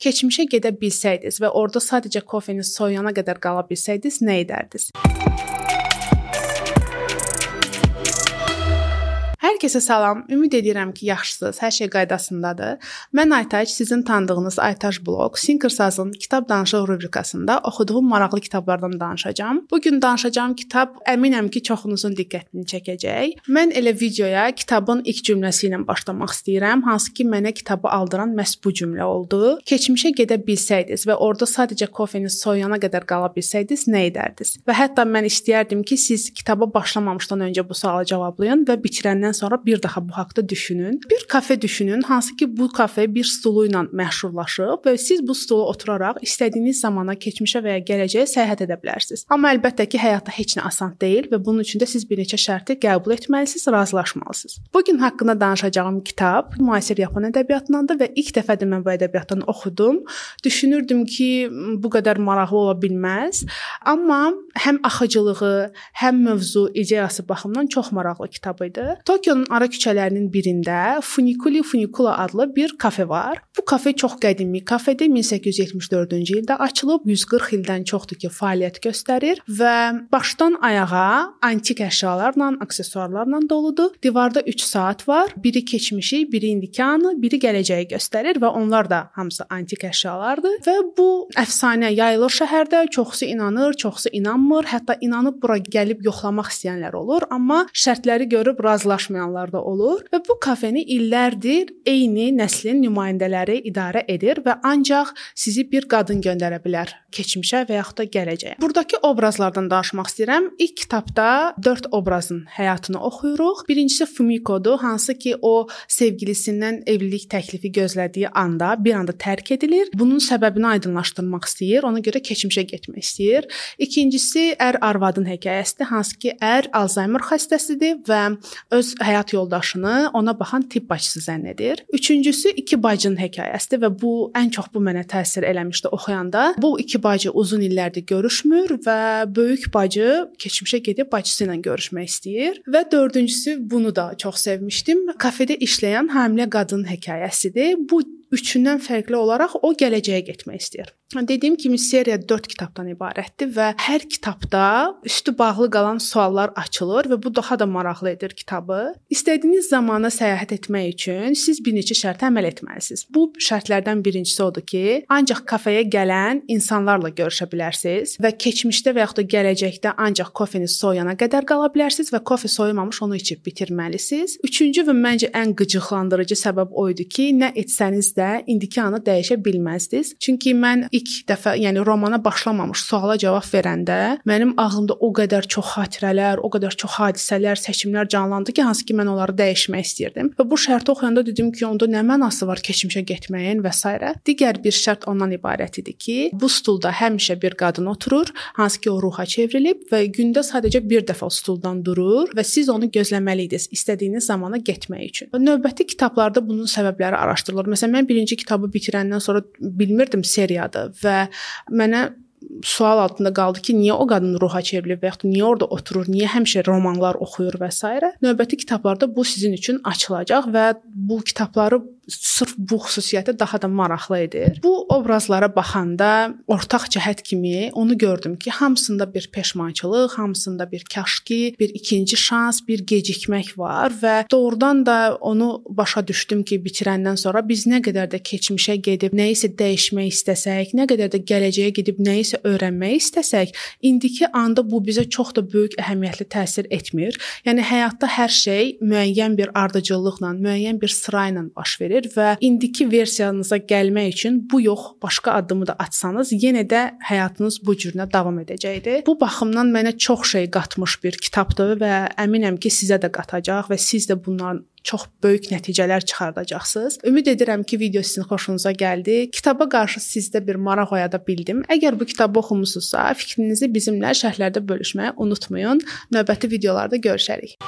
Keçmişə gedə bilsəydiniz və orada sadəcə kofeniz soyuyana qədər qala bilsəydiniz, nə edərdiniz? Hər kəsə salam. Ümid edirəm ki, yaxşısınız, hər şey qaydasındadır. Mən Aytaç, sizin tanıdığınız Aytaç blog Sinkersazın kitab danışıq rubrikasında oxuduğum maraqlı kitablardan danışacağam. Bu gün danışacağım kitab əminəm ki, çoxunuzun diqqətini çəkəcək. Mən elə videoya kitabın ilk cümləsi ilə başlamaq istəyirəm, hansı ki, mənə kitabı aldıran məhz bu cümlə oldu. Keçmişə gedə bilsəydiniz və orada sadəcə kofeniz soyuyana qədər qala bilsəydiniz, nə edərdiniz? Və hətta mən istəyərdim ki, siz kitaba başlamamışdan öncə bu sualı cavablayın və bitirəndən gedəndən sonra bir daha bu haqqda düşünün. Bir kafe düşünün, hansı ki bu kafe bir stulu ilə məşhurlaşıb və siz bu stula oturaraq istədiyiniz zamana, keçmişə və ya gələcəyə səyahət edə bilərsiniz. Amma əlbəttə ki, həyatda heç nə asan deyil və bunun üçün də siz bir neçə şərti qəbul etməlisiniz, razılaşmalısınız. Bu gün haqqında danışacağım kitab müasir Yapon ədəbiyyatındandır və ilk dəfədir mən bu ədəbiyyatdan oxudum. Düşünürdüm ki, bu qədər maraqlı ola bilməz, amma həm axıcılığı, həm mövzu ideyası baxımından çox maraqlı kitab idi. Tokionun ara küçələrinin birində Funiculi Funicula adlı bir kafe var. Bu kafe çox qədimi kafedir. 1874-cü ildə açılıb, 140 ildən çoxdur ki, fəaliyyət göstərir və başdan ayağa antik əşyalarla, aksesuarlarla doludur. Divarda 3 saat var. Biri keçmişi, biri indiki anı, biri gələcəyi göstərir və onlar da hamısı antik əşyalardır və bu əfsanə yayılır şəhərdə. Çoxsu inanır, çoxsu inanmır. Hətta inanıb bura gəlib yoxlamaq istəyənlər olur, amma şərtləri görüb razılaşmayanlar da olur və bu kafeni illərdir eyni nəslin nümayəndələri idarə edir və ancaq sizi bir qadın göndərə bilər keçmişə və yaxud da gələcəyə. Burdakı obrazlardan danışmaq istəyirəm. İlk kitabda 4 obrazın həyatını oxuyuruq. Birincisi Fumikodur, hansı ki o sevgilisindən evlilik təklifi gözlədiyi anda bir anda tərk edilir. Bunun səbəbini aydınlaşdırmaq istəyir, ona görə keçmişə getmək istəyir. İkincisi ər arvadın hekayəsidir, hansı ki ər Alzheimer xəstəsidir və öz həyat yoldaşını ona baxan tibb bacısı zənn edir. Üçüncüsü iki bacının hekayəsidir və bu ən çox bu mənə təsir eləmişdi oxuyanda. Bu iki bacı uzun illərdir görüşmür və böyük bacı keçmişə gedib bacısı ilə görüşmək istəyir və dördüncüsü bunu da çox sevmişdim. Kafedə işləyən hamilə qadın hekayəsidir. Bu üçündən fərqli olaraq o gələcəyə getmək istəyir. Dediyim kimi seriya 4 kitabdan ibarətdir və hər kitabda üstü bağlı qalan suallar açılır və bu daha da maraqlı edir kitabı. İstədiyiniz zamana səyahət etmək üçün siz bir neçə şərtə əməl etməlisiniz. Bu şərtlərdən birincisi odur ki, ancaq kafeyə gələn insanlarla görüşə bilərsiniz və keçmişdə və yaxud da gələcəkdə ancaq kofeniz soyuyana qədər qala bilərsiniz və kofe soyumamış onu içib bitirməlisiniz. Üçüncü və məncə ən qıcıqlandırıcı səbəb o idi ki, nə etsəniz də indiki anı dəyişə bilməzdiniz. Çünki mən ilk dəfə, yəni romana başlamamış suala cavab verəndə mənim ağlımda o qədər çox xatirələr, o qədər çox hadisələr, seçimlər canlandı ki, hansı ki mən onları dəyişmək istəyirdim. Və bu şərti oxuyanda dedim ki, onda nə mənası var keçmişə getməyin və s. Digər bir şərt ondan ibarət idi ki, bu stulda həmişə bir qadın oturur, hansı ki o ruha çevrilib və gündə sadəcə bir dəfə o stuldan durur və siz onu gözləməliydiniz istədiyiniz zamana getmək üçün. Növbəti kitablarda bunun səbəbləri araşdırılır. Məsələn, mən birinci kitabı bitirəndən sonra bilmirdim seriyadır və mənə sual altında qaldı ki, niyə o qadın ruha çevrilib və ya niyə orada oturur, niyə həmişə romanlar oxuyur və s. Növbəti kitablarda bu sizin üçün açılacaq və bu kitabları sırf bu xüsusiyyəti daha da maraqlı edir. Bu obrazlara baxanda ortaq cəhət kimi onu gördüm ki, hamısında bir peşmançılıq, hamısında bir kaşki, bir ikinci şans, bir gecikmək var və doğrudan da onu başa düşdüm ki, bitirəndən sonra biz nə qədər də keçmişə gedib nəyisə dəyişmək istəsək, nə qədər də gələcəyə gedib nəyisə öyrənmək istəsək, indiki anda bu bizə çox da böyük əhəmiyyətli təsir etmir. Yəni həyatda hər şey müəyyən bir ardıcıllıqla, müəyyən bir sıra ilə baş verir verir və indiki versiyanıza gəlmək üçün bu yox, başqa addımı da atsanız, yenə də həyatınız bu cürünə davam edəcəkdir. Bu baxımdan mənə çox şey qatmış bir kitabdır və əminəm ki, sizə də qatacaq və siz də bundan çox böyük nəticələr çıxardacaqsınız. Ümid edirəm ki, video sizin xoşunuza gəldi. Kitaba qarşı sizdə bir maraq oyada bildim. Əgər bu kitabı oxumusunuzsa, fikrinizi bizimlə şərhlərdə bölüşməyi unutmayın. Növbəti videolarda görüşərik.